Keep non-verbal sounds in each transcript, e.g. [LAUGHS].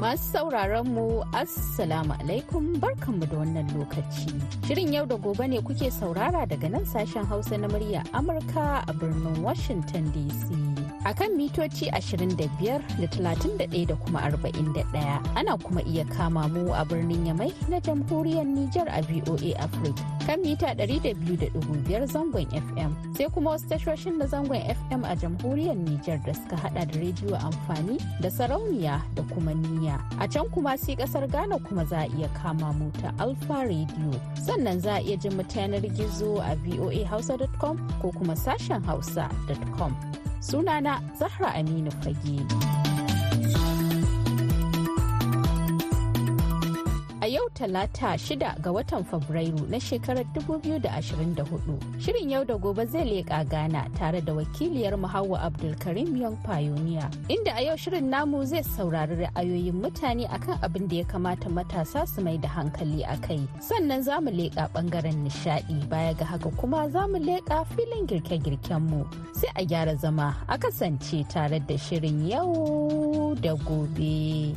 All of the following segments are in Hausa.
Masu sauraron mu Assalamu alaikum barkanmu da wannan lokaci. Shirin yau da gobe ne kuke saurara daga nan sashen Hausa na murya Amurka a birnin Washington DC. A kan mitoci 25 da 31 da kuma 41. Ana kuma iya kama mu a birnin Yamai na jamhuriyar Nijar a VOA Africa kan mita 200.5 zangon FM. Sai kuma wasu tashoshin na zangon FM a jamhuriyar Nijar da suka hada da rediyo amfani da sarauniya da kuma niyya. A can kuma sai ƙasar Ghana kuma za a iya kama mu ta Alfa Radio. Sannan za a iya jin mu yanar gizo a voahausa.com ko kuma sashen hausa.com. Sunana Zahra Aminu Fage. Talata shida ga watan Fabrairu na shekarar 2024. Shirin yau da gobe zai leƙa Ghana tare da wakiliyar Hauwa Abdulkarim Young Pioneer. Inda a yau shirin namu zai saurari ra'ayoyin mutane akan abin da ya kamata matasa su mai da hankali a kai. Sannan za mu leƙa ɓangaren nishaɗi baya ga haka kuma za mu leƙa filin girke-girken mu. Sai a gyara zama a kasance tare da shirin yau da gobe.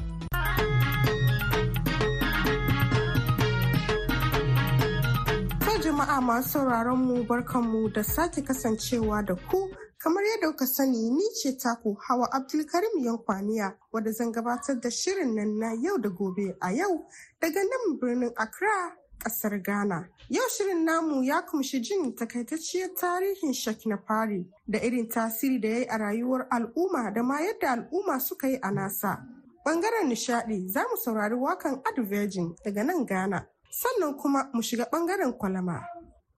Jama'a masu sauraron mu barkanmu da sake kasancewa da ku. Kamar yadda kuka sani ni ce taku hawa abdulkarim yankwaniya wadda zan gabatar da shirin nan na yau da gobe a yau daga nan birnin accra ƙasar ghana. Yau shirin namu ya kumshi jin takaitacciyar tarihin shak na fari da irin tasiri da ya yi a rayuwar al'umma da ma yadda al'umma suka yi a nasa. Bangaren nishadi za mu saurari wakan advirgin daga nan ghana. Sannan kuma mu shiga ɓangaren kwalama.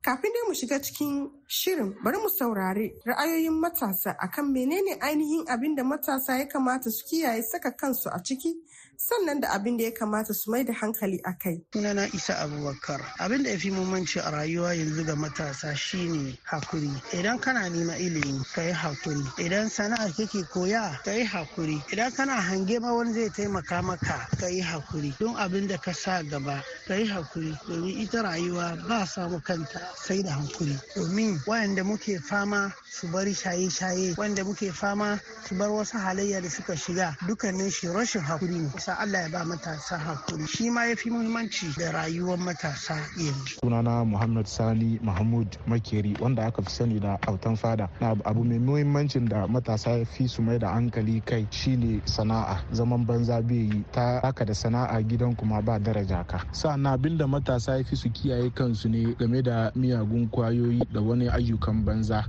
Kafin dai mu shiga cikin shirin bari mu saurari ra'ayoyin matasa akan menene ainihin abin da matasa ya kamata su kiyaye saka kansu a ciki sannan da abin da ya kamata su mai da hankali a kai. Sunana Isa Abubakar. Abin da ya fi muhimmanci a rayuwa yanzu ga matasa shine haƙuri. Idan kana nema ilimi ka yi haƙuri. Idan sana'a kake koya ka yi haƙuri. Idan kana hange ma wani zai taimaka maka ka yi haƙuri. Don abin da ka sa gaba ka yi haƙuri. Domin ita rayuwa ba samu kanta sai da haƙuri. Domin wayanda muke fama su bari shaye-shaye wanda muke fama su bar wasu halayya da suka shiga dukkanin shi rashin haƙuri ne. Sa Allah ya ba matasa haƙuri shi ma ya fi muhimmanci da rayuwar matasa yanzu. Sunana Muhammad Sani Mahmud Makeri wanda aka fi sani da autan fada. Na abu mai muhimmancin da matasa ya fi su mai da hankali kai shine sana'a zaman banza bai yi ta haka da sana'a gidan kuma ba daraja ka. Sa'an abin da matasa ya fi su kiyaye kansu ne game da miyagun ƙwayoyi da wani ayyukan banza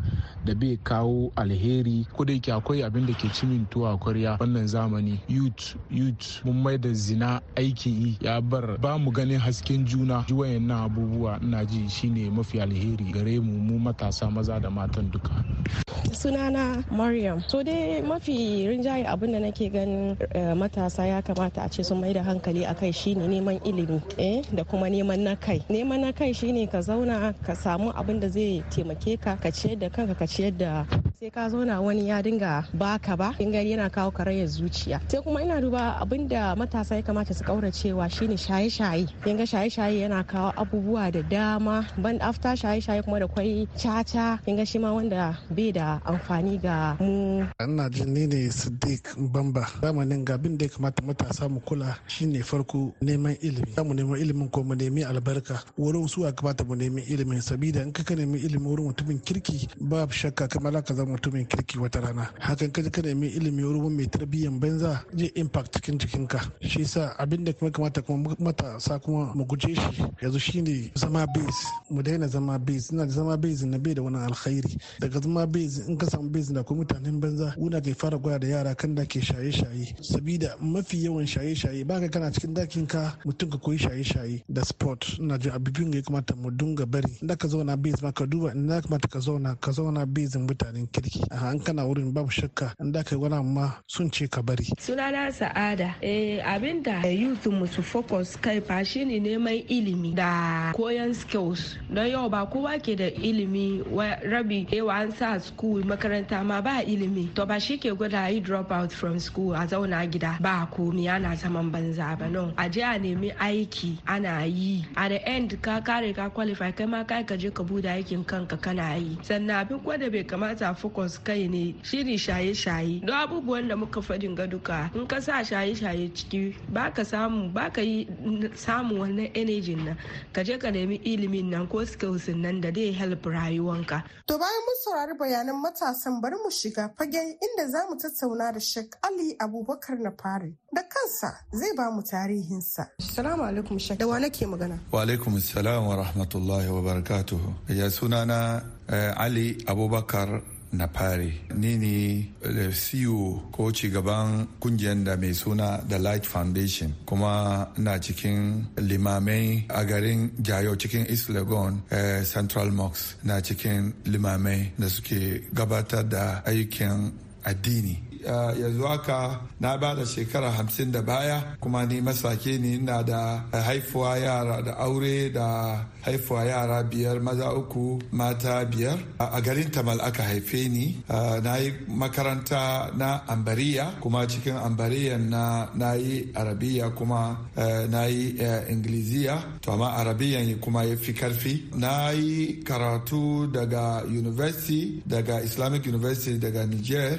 da bai kawo alheri ko da yake akwai abin da ke cimin tuwa kwarya wannan zamani youth youth mun mai da zina aikin yi. Ya bar ba mu ganin hasken juna. Ji wayannan abubuwa ina ji shine mafi alheri gare mu mu matasa maza da matan duka. Sunana maryam. So dai mafi rinjaye abin da nake ganin matasa ya kamata a ce sun mai da hankali a kai shine neman ilimi eh da kuma neman na kai. Neman na kai shine ka zauna ka samu abin da zai taimake ka ka ciyar da kanka ka ciyar da sai ka zauna wani ya dinga baka ba in gari yana kawo karayar zuciya. Sai kuma ina duba abin da matasa ya kamata su kauracewa shine shaye-shaye. Yanga shaye-shaye yana kawo abubuwa da dama ban after shaye-shaye kuma da kwai caca yanga shi ma wanda bai da amfani ga mu. Ina jin ni ne Siddiq Bamba. Zamanin ga abin da ya kamata matasa mu kula shine farko neman ilimi. Za mu neman ilimin ko mu nemi albarka. Wurin su a kamata mu nemi ilimin sabida in ka nemi ilimi wurin mutumin kirki babu shakka kamar ka mutumin kirki wata rana. Hakan ka ka nemi ilimi wurin mai tarbiyyan banza zai impact cikin jikinka. Shi yasa abin da kuma kamata kuma matasa kuma mu guje shi yanzu shine zama base. Mu daina zama base. Ina zama base na bai da wani alkhairi. Daga zama base in ka samu base da kuma mutanen banza wuna ke fara gwada da yara kan da ke shaye-shaye. Sabida mafi yawan shaye-shaye baka kana cikin ɗakin ka mutum ka koyi shaye-shaye da sport. Ina jin abubuwan ya kamata mu dunga bari. Da ka zauna base ma ka duba ina kamata ka zauna ka zauna base mutanen kirki. An kana wurin babu shakka in da kai wani amma sun ce ka bari. Sunana sa'ada. Eh abin da youth mu su focus kai fa shine neman ilimi da koyan skills. Don yau ba kowa ke da ilimi rabi yawa an sa school makaranta ma ba ilimi. To ba shi ke gwada yi drop out from school a zauna gida ba komi ana zaman banza ba. No a je a nemi aiki ana yi. A the end ka kare ka qualify kai ma kai ka je ka buɗe aikin kanka kana yi. Sannan abin kwada bai kamata focus kai ne shiri shaye-shaye don abubuwan da muka faɗin ga duka in ka sa shaye-shaye ciki ba ka samu ba ka yi samu wannan energy nan ka je ka nemi ilimin nan ko skills nan da dai help rayuwanka. To bayan mun saurari bayanan matasan bari mu shiga fagen inda za mu tattauna da Sheikh Ali Abubakar na fari da kansa zai ba mu tarihinsa. Assalamu alaikum Sheikh da wa nake magana? Wa alaikum assalam wa rahmatullahi wa barakatuhu. Ya sunana Ali Abubakar na fari. Ni ne CEO ko cigaban ƙungiyar da mai suna The Light Foundation. Kuma na cikin limamai a garin Jayo cikin East Legon eh, Central Mosque. Na cikin limamai da suke gabatar da ayyukan addini. Yanzu haka na ba da shekara hamsin da baya kuma ni masake ne ina da haifuwa yara da aure da haifuwa yara biyar maza uku mata biyar. A garin tamal aka haife ni. Na yi makaranta na ambariya kuma cikin ambariya na, yi arabiya kuma na yi ingiliziya. To amma arabiyan kuma ya fi ƙarfi. Na yi karatu daga university daga islamic university daga niger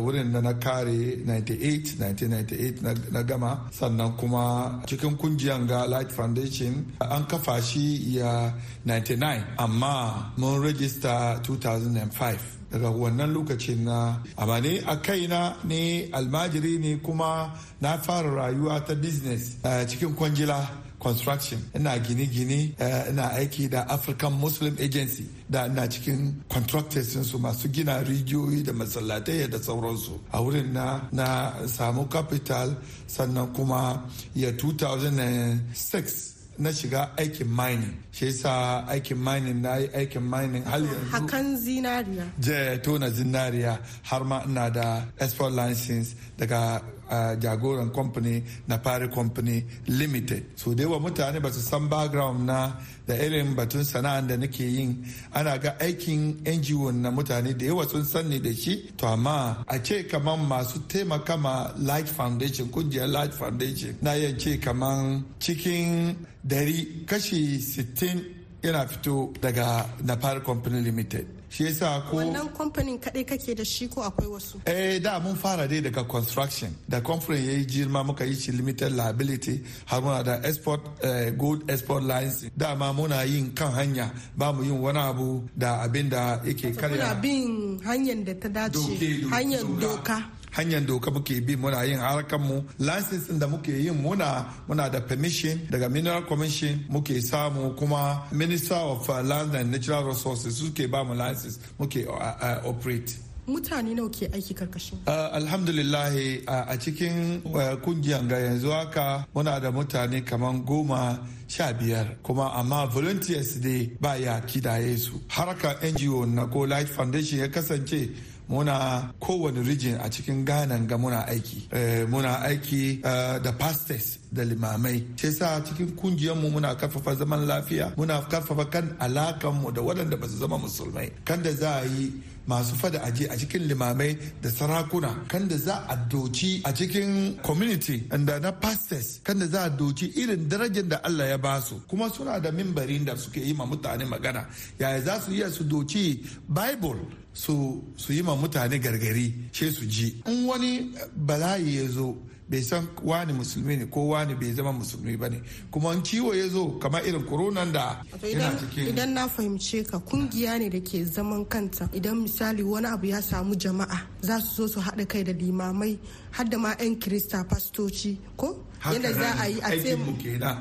wurin na kare 98 1998 na gama. Sannan kuma cikin ƙungiyar ga light foundation an kafa shi ya 99 amma mun rajista 2005 daga wannan lokacin na amma ne a kaina ne almajiri ne kuma na fara rayuwa ta business cikin kwangila. Construction. Ina gine-gine ina aiki da african muslim agency. Da ina cikin contractors su masu gina rijiyoyi da masallatai da sauransu. A wurin na na samu capital sannan kuma ya 2006 na shiga aikin mining. Shi yasa aikin mining na yi aikin mining har yanzu. hakan zinariya. Je tona zinariya har ma ina da export license daga uh, jagoran company na fari company limited. So da yawa mutane ba su san background na da irin batun sana'an da nake yin. Ana ga aikin ngo na mutane da yawa sun sanni da shi. To amma a ce kamar masu taimaka ma light foundation ƙungiyar light foundation na yin ce kamar cikin dari kashi 60 yana fito daga napar company limited. Shi yasa ko wannan kamfanin kadai kake da shi ko akwai wasu? Eh da mun fara dai daga construction. Da conference yayi girma muka yi shi limited liability har muna da export uh, gold export lines dama muna yin kan hanya ba mu yin wani abu da abin da yake karya bin hanyar da ta dace hanyar doka. Hanyar doka muke bi muna yin harkar mu. License da muke yin muna muna da permission daga mineral commission muke samu kuma minister of land and natural resources suke ba mu license muke uh, operate. Mutane nawa ke aiki ƙarƙashin? Uh, alhamdulillah uh, a cikin uh, ƙungiyar ga yanzu haka muna da mutane kaman goma sha biyar kuma amma volunteers dai ba ya kidaye su. Harkar ngo na ko light foundation ya kasance muna kowane region a cikin ghana ga muna aiki. Muna aiki da pastors da limamai. Ce sa cikin kungiyarmu muna ƙarfafa zaman lafiya muna ƙarfafa kan alakanmu da waɗanda ba su zama musulmai. Kan da za a yi masu fada aje a cikin limamai da sarakuna kan da za a doci a cikin community da na pastors kan da za a doci irin darajar da Allah ya ba su. Kuma suna da mimbarin da suke yi ma mutane magana. Yaya za su iya su doci bible? Su yi ma mutane gargari she su ji. In wani bala'i ya zo bai san wani musulmi ne ko wani bai zama musulmi ba ne. Kuma ciwo ya zo kamar irin koronan da yana cikin idan na fahimce ka ƙungiya ne da ke zaman kanta. Idan misali wani abu ya samu jama'a za su zo su haɗa kai da limamai har da ma 'yan kirista fastoci ko? Yadda za a yi a aikinmu kenan.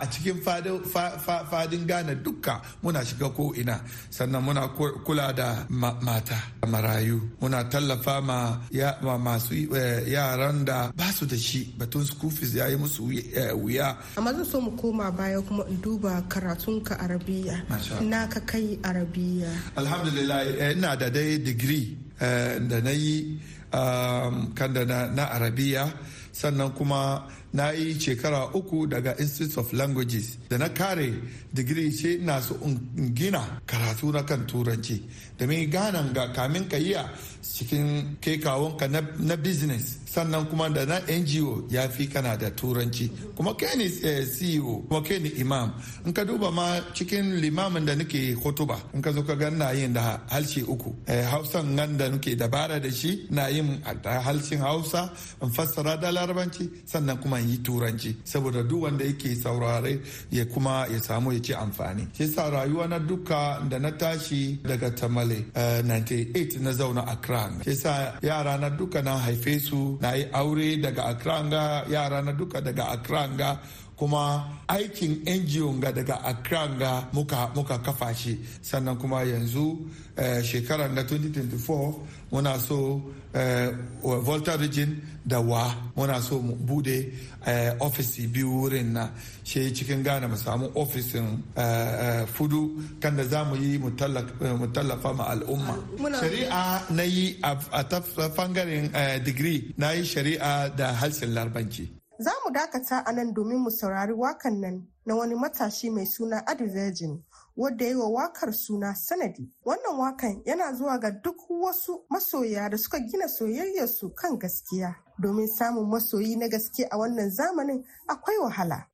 A cikin faɗin gane dukka muna shiga ko ina sannan muna kula da mata marayu. Muna tallafa ma masu yaran da saboda ba su da shi batun school fees ya yi musu wuya amma zan so mu koma baya kuma in duba karatunka arabiya. Na ka kai arabiya. Alhamdulillah ina da dai digiri da na yi kan da na arabiya. Sannan kuma na yi shekara uku daga institute of languages. Da na kare digiri ce so in gina karatu na kan turanci. Domin ganan ga kamin ka yi cikin kekawonka na business. Sannan kuma da na ngo ya fi kana da turanci. Kuma kai ne ceo kuma kai imam. In ka duba ma cikin limamin da nake hotuba in ka zo ka ga na yin da halshe uku. Hausan nan da nake dabara da shi na yin halshen hausa in fassara da larabanci sannan kuma yi turanci. Saboda duk wanda yake saurare ya kuma ya samu ya ci amfani. Shi sa rayuwa na duka da na tashi daga tamale 98 na zauna accra. Shi sa yara na duka na haife su na yi aure daga accra. Ga yara na duka daga accra. ga kuma aikin ngo ga daga accra ga muka, muka kafa shi. Sannan kuma yanzu eh, shekarar na 2024 muna so eh, volta region da wa muna so mu buɗe eh, ofisi biyu wurin na shi cikin ghana mu samu ofisin fudu kan da za mu yi mu tallafa ma al'umma. Shari'a na yi a ta fangaren digiri na yi shari'a da halsin larbanci. Za mu dakata a nan domin mu saurari wakan nan na wani matashi mai suna Adi Virgin wadda yi wa waƙar suna sanadi. Wannan wakan yana zuwa ga duk wasu masoya da suka gina soyayyarsu kan gaskiya. Domin samun masoyi na gaske a wannan zamanin akwai wahala.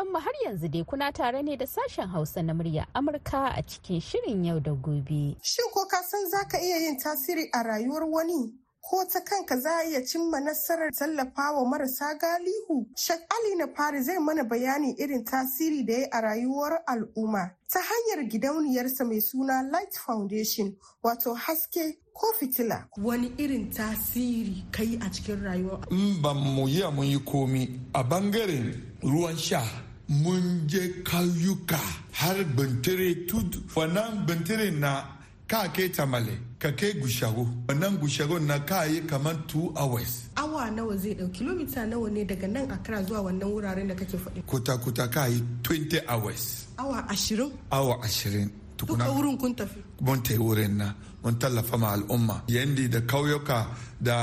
Mu har yanzu dai kuna tare ne da sashen Hausa na murya Amurka a cikin shirin yau da gobe. Shin ko ka san za ka iya yin tasiri a rayuwar wani? Ko ta kanka za a iya cimma nasarar tallafawa marasa galihu? Shek Ali na fari zai mana bayani irin tasiri da ya a rayuwar al'umma ta hanyar gidauniyarsa mai suna Light Foundation wato haske ko fitila. Wani irin tasiri ka yi a cikin rayuwar? In ban mu yi mun yi komi a ɓangaren ruwan sha mun je kauyuka har bintire tudu. Wannan bintire na ka kai tamale ka kai gushago. Wannan gushago na ka yi kamar 2 hours. Awa nawa zai ɗau kilomita nawa ne daga nan akra zuwa wannan wuraren da kake faɗi? Kuta kuta ka yi 20 hours. Awa ashirin? Awa ashirin. Duka wurin kun tafi. Mun ta wurin na mun tallafa ma al'umma. Yandi da kauyuka da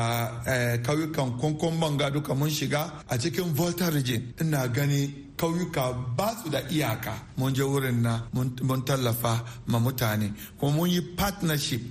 kauyukan konkon banga duka mun shiga a cikin volta region. Ina gani kauyuka ba su da iyaka. Mun je wurin na mun tallafa ma mutane. Kuma mun yi partnership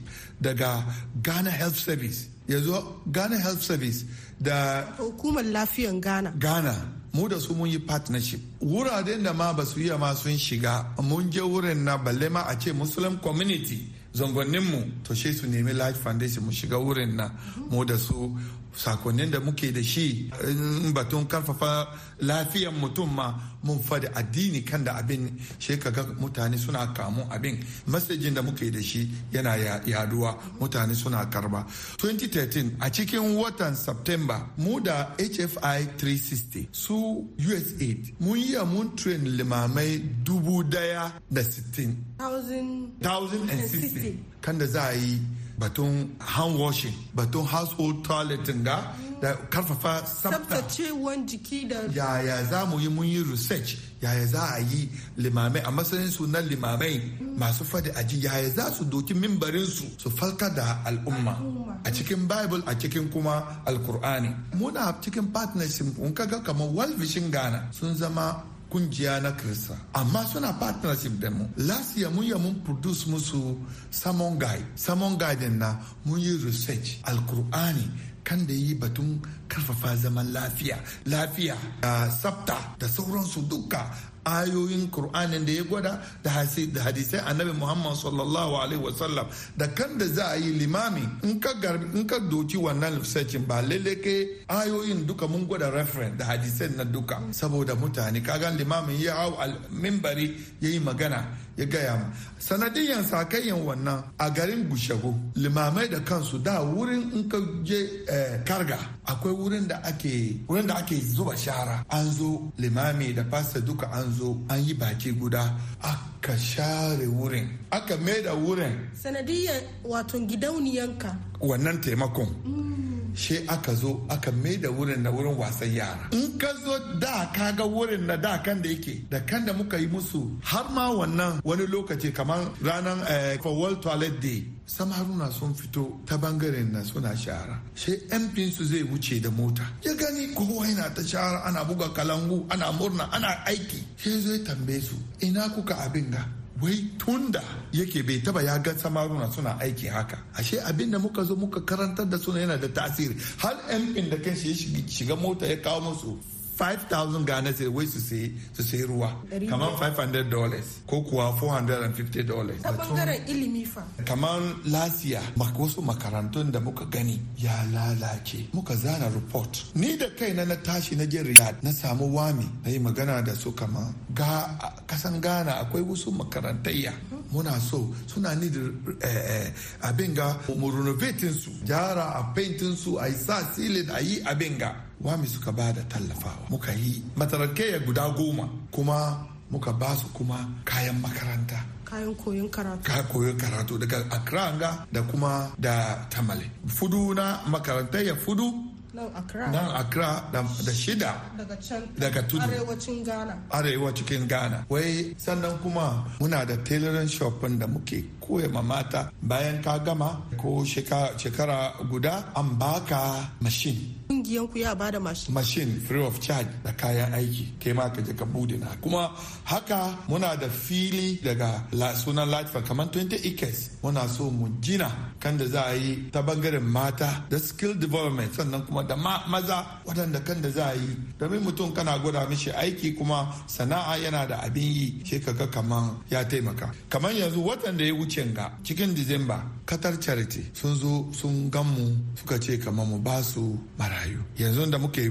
daga ghana health service. Yanzu ghana health service da hukumar lafiyan ghana. Ghana. Mu da su mun yi partnership. Wuraren da ma ba su iya ma sun shiga mun je wurin na balle ma a ce muslim community zangonninmu to shi su nemi life foundation mu shiga wurin na. Mu da su sakonnin da muke da shi in batun ƙarfafa lafiyan mutum ma mun faɗi addini kan da abin shi ga mutane suna kamun abin. Masajin da muke da shi yana yaɗuwa mutane suna karɓa. 2013 a cikin watan september mu da hfi 360 su usaid mun yi mun train limamai dubu ɗaya da sittin. 1060 kan da za a yi batun hand washing batun household toileting ga da ƙarfafa tsaftacewan jiki da yaya za mu yi mun yi research? Yaya za a yi limamai? A matsayin su na limamai masu faɗi aji yaya za su doki mimbarin su su falka da al'umma? A cikin bible a cikin kuma alkur'ani muna cikin partnership kun kaga kamar world vision ghana sun zama ƙungiya na kirista amma suna partnership da mu. Last year mun mun produce musu sermon guide. Sermon guide na mun yi research alkur'ani kan da yi batun ƙarfafa zaman lafiya lafiya da sabta da sauransu duka. Ayoyin Kur'anin da ya gwada da hadisai annabi Muhammad sallallahu alaihi wasallam. Da kan da za a yi limami in ka in ka doki wannan researchin ba lalle ke ayoyin duka mun gwada reference da hadisai na duka. Saboda mutane kagan limamin ya hau mimbari ya yi magana. Ya gaya ma. Sanadiyan sakayyan wannan a garin gushago limamai da kansu da wurin in ka je karga akwai wurin da ake wurin da ake zuba shara. An zo limami da fasta duka an zo an yi baki guda aka share wurin aka da wurin. Sanadiyan wato gidauniyanka wannan taimakon. She aka zo aka mai da wurin na wurin wasan yara. In ka zo da ka ga wurin na da kan da yake da kan da muka yi musu har ma wannan wani lokaci kamar ranar for world toilet day samaruna sun fito ta ɓangaren na suna shara. She mp su zai wuce da mota. Ya gani kowa yana ta shara ana buga kalangu ana murna ana aiki. She zai tambaye su ina kuka abin ga? Wai tunda yake bai taba ya ga samaruna suna aiki haka. Ashe abin da muka zo muka karantar da suna yana da tasiri. Har yan da kan shi shiga mota ya kawo musu 5,000 Ghana sai wai su sayi su sayi ruwa. Kamar 500 dollars. Ko kuwa 450 dollars. Ta ɓangaren ilimi fa. Kamar lasiya wasu makarantun da muka gani. Ya lalace muka zana report. Ni da kaina na tashi na je Riyadh na samu wami. Na yi magana da su kama ga kasan Ghana akwai wasu makarantayya. Muna so suna ni da abin ga mu renovating su gyara a painting su a yi sa silin a yi abin ga. Wami suka ba da tallafawa. Muka yi matarakeya guda goma kuma muka ba su kuma kayan makaranta. Kayan koyon karatu. Ka koyon karatu daga accra da kuma da tamale. Fudu na makarantar ya fudu. Nan accra. Da, da shida. Daga tudu. arewacin ghana. Cikin ghana. Wai sannan kuma muna da tailoring shop da muke koya ma mata. Bayan ka gama ko shekara guda an baka machine. Kungiyan ku ya ba da mashin machine? Free of charge da kayan aiki. Kai ma ka je ka buɗe na. Kuma haka muna da fili daga sunan latfa kamar 20 acres. Muna so mu gina kan da za a yi ta ɓangaren mata da skill development. Sannan kuma da ma, maza waɗanda kan da za a yi. Domin mutum kana gwada mishi aiki kuma sana'a yana da abin yi shi ka ga kaman ya taimaka. Kamar yanzu watan da ya wuce ga cikin disamba qatar charity sun zo sun ganmu suka ce kamar mu ba su marayu. Yanzu da muke yi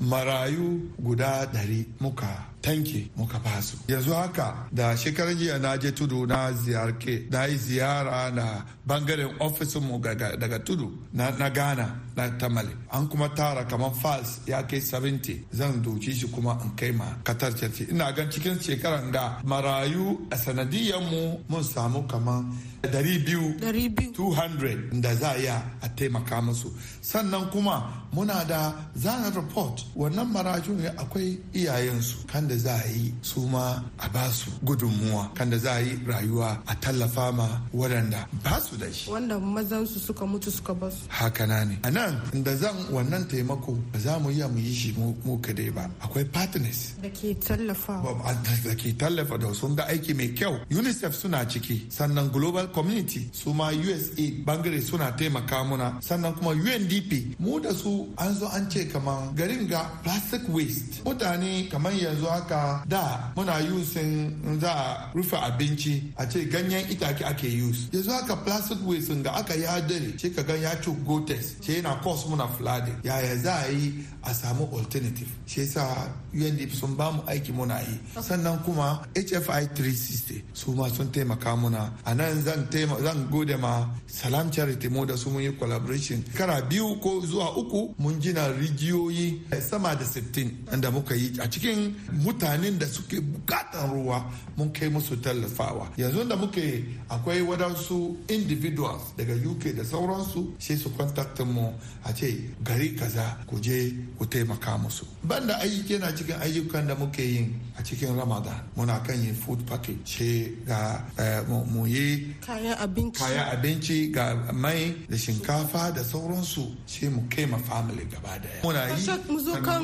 marayu guda ɗari muka tanke muka ba su yanzu haka da shekarar jiya na je tudu na ziyarke na yi ziyara na ɓangaren ofisinmu daga tudu na, na ghana na tamale. An kuma tara kamar fals ya kai 70 zan doki shi kuma in kai ma katar ce ina gan cikin shekaran da marayu a sanadiyanmu mun samu kamar dari biyu 200 da za a iya a taimaka musu. Sannan kuma muna da zana report wannan marayu ne akwai iyayensu. Kan da za a yi su ma a ba su gudunmuwa kan da za a yi rayuwa a tallafa ma waɗanda ba su da shi. Wanda mazansu suka mutu suka ba su hakana ne. A nan da zan wannan taimako ba za mu iya mu yi shi mu kadai ba. Akwai partners. Da ke tallafawa. Da ke tallafa da sun ga aiki mai kyau. Unicef suna ciki. Sannan global community su ma usa ɓangare suna taimaka muna. Sannan kuma undp mu da su an zo an ce kamar garin ga plastic waste. Mutane kamar yanzu haka da muna yusin za a rufe abinci a ce ganyen itake ake use. Yanzu haka plastic waste da aka yi hadari shi ka gan ya ci gotes shi yana cause muna flooding. Yaya za a yi a samu alternative? Shi yasa UNDP sun ba mu aiki muna yi. Sannan kuma HFI 360 su ma sun taimaka muna. A nan zan zan gode ma Salam Charity mu da su mun yi collaboration. Kara biyu ko zuwa uku mun gina rijiyoyi sama da 60 da muka yi a cikin mutanen da suke bukatan ruwa mun kai musu tallafawa. Yanzu da muke akwai wadansu individuals daga uk da sauransu sai su kontaktin mu a ce gari kaza ku je ku taimaka musu. Banda ayyuka na cikin ayyukan da muke yin a cikin ramadan. Muna kan yin food package ce ga mu yi kayan abinci. Ga mai da shinkafa da sauransu sai mu kai ma family gaba ɗaya. Muna yi mu zo kan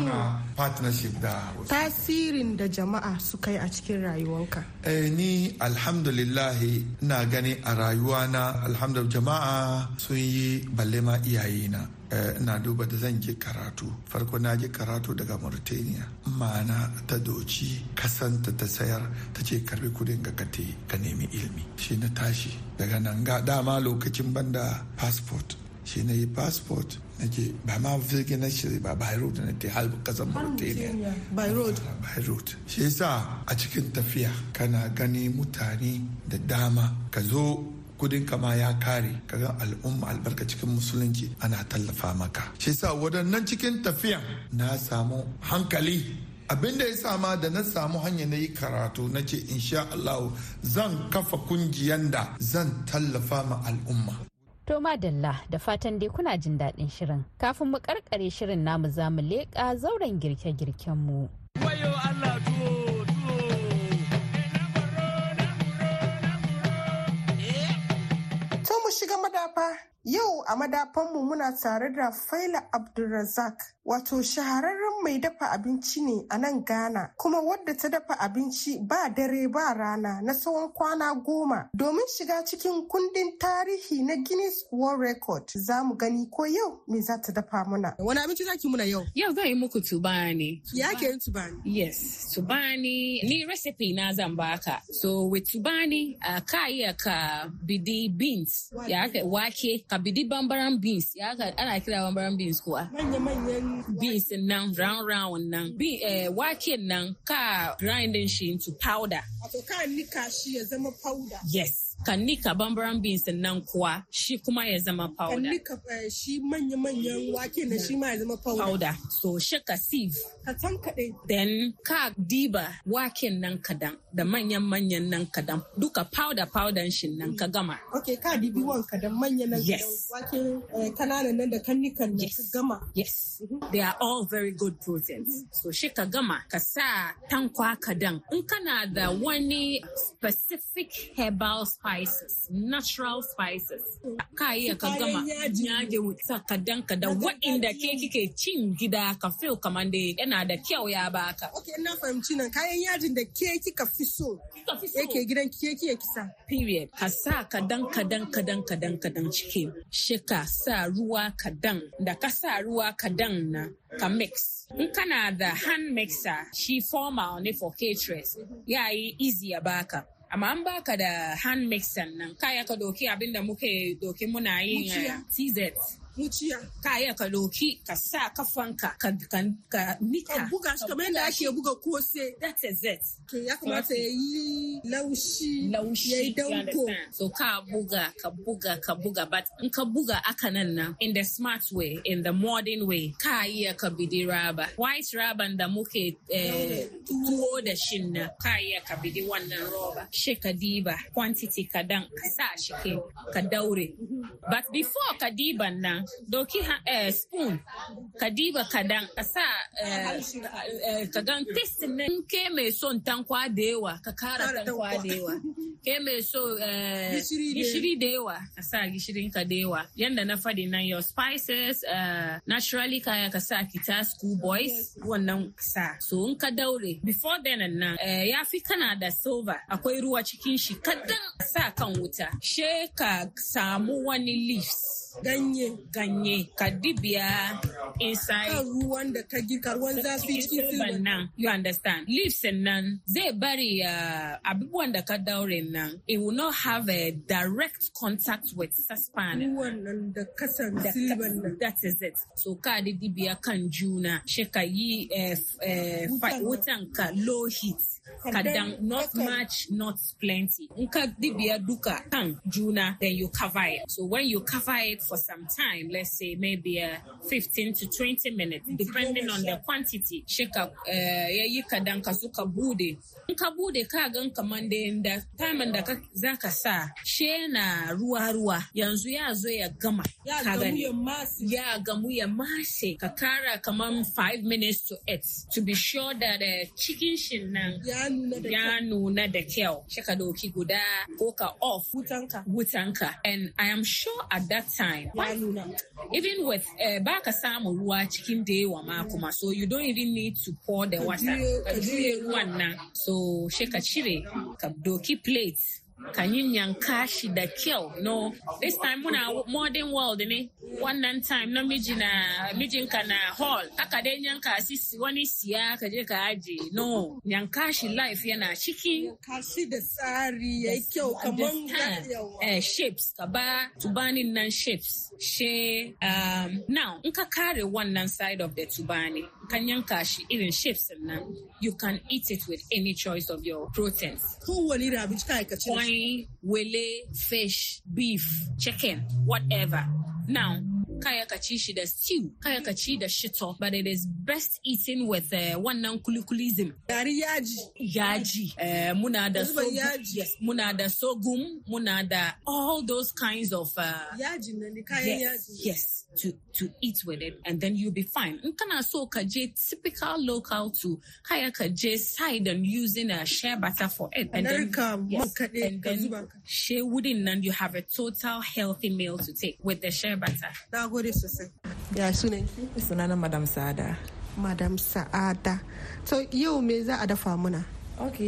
partnership da tasirin da jama'a suka yi a cikin rayuwanka eh, ni alhamdulillahi na gani a rayuwa na alhamdulillah jama'a sun yi balle ma iyayena. Ina duba da zan je karatu. Farko na je karatu daga mauritania. Ma'ana ta doci kasanta ta sayar ta ce karɓi kuɗin ga kate ka nemi ilimi. Shi na tashi. Daga nan ga dama lokacin banda passport. Shi na yi passport na ke ba ma firgi na shiri ba beirut na ta halbu ƙasar mauritania. beirut beirut shi yasa a cikin tafiya kana gani mutane da dama ka zo kuɗin kama ya kare kaga al'umma albarka cikin musulunci ana tallafa maka. Shi yasa waɗannan cikin tafiyan na samu hankali. Abin da ya sama da na samu hanya na yi karatu na ce insha Allah zan kafa kungiyan da zan tallafa ma al'umma. To madalla da fatan dai kuna jin daɗin shirin. Kafin mu karkare shirin namu za mu leƙa zauren girke-girken mu. Wayo Allah tuwo To mu shiga madafa Yau a madafanmu muna tare da Faila Abdulrazak, wato shahararren mai dafa abinci ne a nan Ghana, kuma wadda ta dafa abinci ba dare ba rana na tsawon kwana goma. Domin shiga cikin kundin tarihi na Guinness World Record, za mu gani ko yau me za ta dafa muna. Wani abinci zaki muna yau? Yau zan yi muku tubani. Ya ke yin tubani? Yes, tubani ni recipe na zan baka. So with tubani, uh, ka iya ka bidi beans, ya wake ka bidi bambaran beans ya ka ana kira bambaran beans kuwa manya-manyan beans nan round round nan Be, eh, wake nan ka grinding shi into powder. Wato ka nika shi ya zama powder. Yes ka nika bambaran beans nan kuwa shi kuma ya zama powder. Nika eh, shi manya-manyan wake na shi ma ya zama powder. Powder. So shi ka sieve. Ka tankaɗe then ka diba waken nan kadan da manyan manyan nan kadan. Duka powder powder shi nan ka gama. Ok ka dibi wanka da manya nan Yes. wake eh, ƙananan nan da kannikan nan ka Yes. gama. Yes, they are all very good proteins. So shi ka gama ka sa tankwa kadan. In kana da wani specific herbal spices, natural spices, ka iya ka gama Kayan yaji. yaji sa kadan kadan wa'inda ke kike cin gida ka feel kamar da yana da kyau ya baka. ok na fahimci nan. Kayan yajin da ke kika fi so yake gidan ke kisa? Period. Ka sa kadan kadan kadan kadan kadan ciki. Shi ka sa ruwa kadan da ka sa ruwa kadan na ka mix. In kana da hand mixer shi formal ne for caterers ya yi easy ya baka. Amma an baka da hand mixer nan kaya ka doki abin da muke doki muna yin eh, Muciya. Muciya kaya ka doki ka sa kafanka ka, ka, ka nika ka buga shi kamar yadda ake buga kose. That is it to ya kamata ya yi laushi laushi ya yi danko. so ka buga ka buga ka buga. But in ka buga aka nan nan in the smart way in the modern way ka iya ka bidi raba. White raban da muke eh, tuwo da shin nan ka iya ka bidi wannan roba. Shi ka diba quantity kadan ka sa shi ke ka daure. But before ka diban nan doki ha- eh, spoon. Ka diba kadan ka sa eh, eh, ka gan taste nan. Ke mai son tankwa da yawa ka kara tankwa tankwa. da yawa. Ke mai so eh, Gishiri da- yawa. ka sa gishirin ka da yawa. Yanda na faɗi nan your spices naturally kaya ka sa kita school boys wannan sa. So in ka daure before then nan eh, ya fi kana da silver. Akwai ruwa cikin shi kadan sa kan wuta. She ka samu wani leaves. Ganye sanye ka dibiya. Inside kan ruwan da ka girka ruwan zafi cikin silban silban nan. You understand? Leaves nan. Zai bari uh, abubuwan da ka daure nan. It will not have a direct contact with saspan. Ruwan nan da kasan silban nan. that is it. So ka da dibiya kan juna. Shi ka yi eh, f- eh, fa- wutan ka low heat. Ka dan not Kakan- much not plenty. In ka dibiya duka kan juna then you cover it. So when you cover it for some time let's say maybe uh, 15 to 20 minutes depending on the quantity. Shi ka eh, yayi ka suka bude. In ka bude ka gan kaman da da time da ka- za ka sa she na ruwa ruwa. Yanzu ya zo ya gama ya ka gamu gani. ya masu ya gamu ya mashe ka kara kaman 5 minutes to 8 to be sure that uh, chicken shin nan ya nuna da ya nuna da kyau. Shi ka doki guda ko ka off wutanka wutanka and I am sure at that time even with uh, ba ka samu ruwa cikin da yawa ma kuma. So you don't even need to pour the water. Ka juye ruwan nan. So shi ka cire ka doki plate. Ka yanka shi da kyau no. This time muna modern world ne wannan time na miji na mijinka na hall. Aka dai yanka si wani siya ka je ka aje no. Yanka shi life yana ciki kashi da tsari ya kyau yawa. Eh, shapes ka ba tubanin nan shapes. She um, now in ka kare wannan side of the tubani kan yanka shi irin shapes nan. You can eat it with any choice of your proteins. Kowane irin abinci ka aikace da wine wele fish beef chicken whatever. Now kaya ka ci shi da stew kaya ka ci da shito but it is best eaten with uh, wannan kulikulism gari yaji. Yaji. Eh, muna da sorghum yes muna da sorghum muna da all those kinds of uh, yajin nan ne kayan yes, yaji. yes to to eat with it and then you'll be fine. In kana so ka je typical local to kaya ka je side and using a shea butter for it and then narka man kaɗe and then shea wooden and you have a total healthy meal to take with the shea butter. Na gode sosai. Ya sunan sunana madam sada madam sa'ada. To yau me za a dafa muna? Ok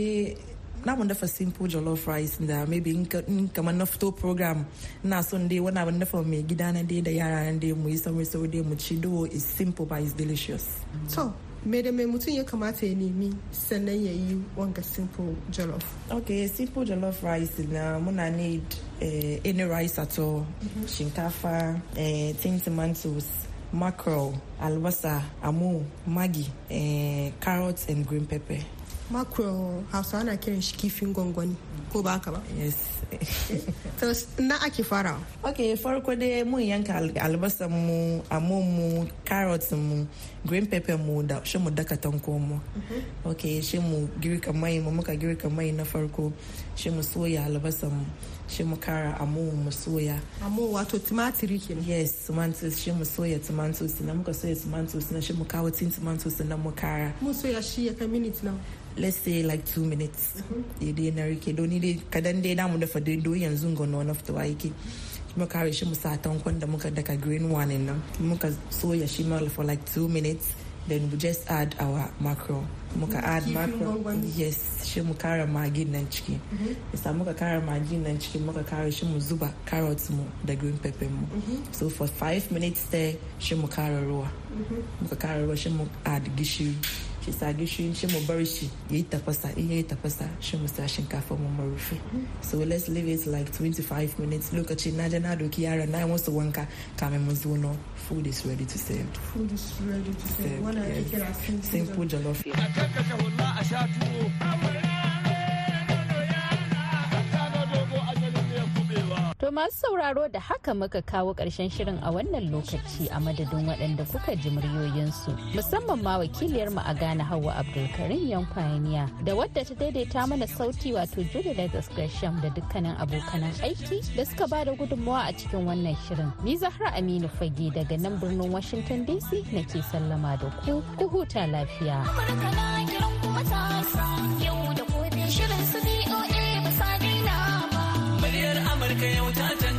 na mun dafa simple jollof rice da maybe in ka- in kamar na fito program ina son dai wani abin dafa mai gida na dai da yara na dai mu yi sauri sauri dai mu ci. Do is simple but is delicious. To me da mai mutum ya kamata ya nemi sannan ya yi wanga simple jollof? Ok simple jollof rice na muna need eh, any rice at all. Shinkafa eh, tin tomatoes mackerel albasa amu maggi eh, carrots and green pepper. Macro hausa ana kiran shi kifin gwangwani. Ko ba haka ba? Yes. [LAUGHS] To na ake farawa? Ok farko dai mun yanka al- albasan mu amon mu carrots mu green pepper mu da shi mu daka tanko mu. Ok shi mu girka mai mu muka girka mai na farko shi mu soya albasan mu shi mu kara amon mu soya. Amma wato tumatiri kenan yes tomatoes shi mu soya tomatoes na muka soya tomatoes na shi mu kawo tin tomatoes na mu kara. Mun soya shi ya kai minute nawa? Let's say like two minutes. Ya dai na riƙe. Don ni dai kadan dai damu dafa dai do yanzu ga na fitowa yake muka kare shi mu sa tankon da muka daka green one nan. Muka soya shi ma for like two minutes. Then we just add our mackerel muka add Kifin mackerel gwangwani. yes. Shi mu kara magin nan ciki. Isa muka kara magin nan ciki muka kara shi mu zuba carrots mu da green pepper mu. So for five minutes there shi mu kara ruwa. Muka kara ruwa shi mu add gishiri. Shi sa gishiri shi mu bar shi ya yi tafasa in ya yi tafasa shi mu sa shinkafa mu mu rufe. So let's leave it like 25 minutes. Lokacin na je na doki yaran na yi musu wanka kamin mu zo no food is ready to serve. Food is ready to serve. Wannan ake kira? Simple jollof. a sha tuwo. Masu sauraro da haka muka kawo ƙarshen shirin a wannan lokaci a madadin waɗanda kuka ji muryoyinsu musamman ma wakiliyar mu a Ghana Hauwa Abdulkarim yan Pioneer da wadda ta daidaita mana sauti wato Julie Leathers Gresham da dukkanin abokanan aiki da suka ba da gudunmawa a cikin wannan shirin. Ni Zahra Aminu Fage daga nan birnin Washington DC nake sallama da ku ku huta lafiya. Muryar Amurka yau ta tantance. Ta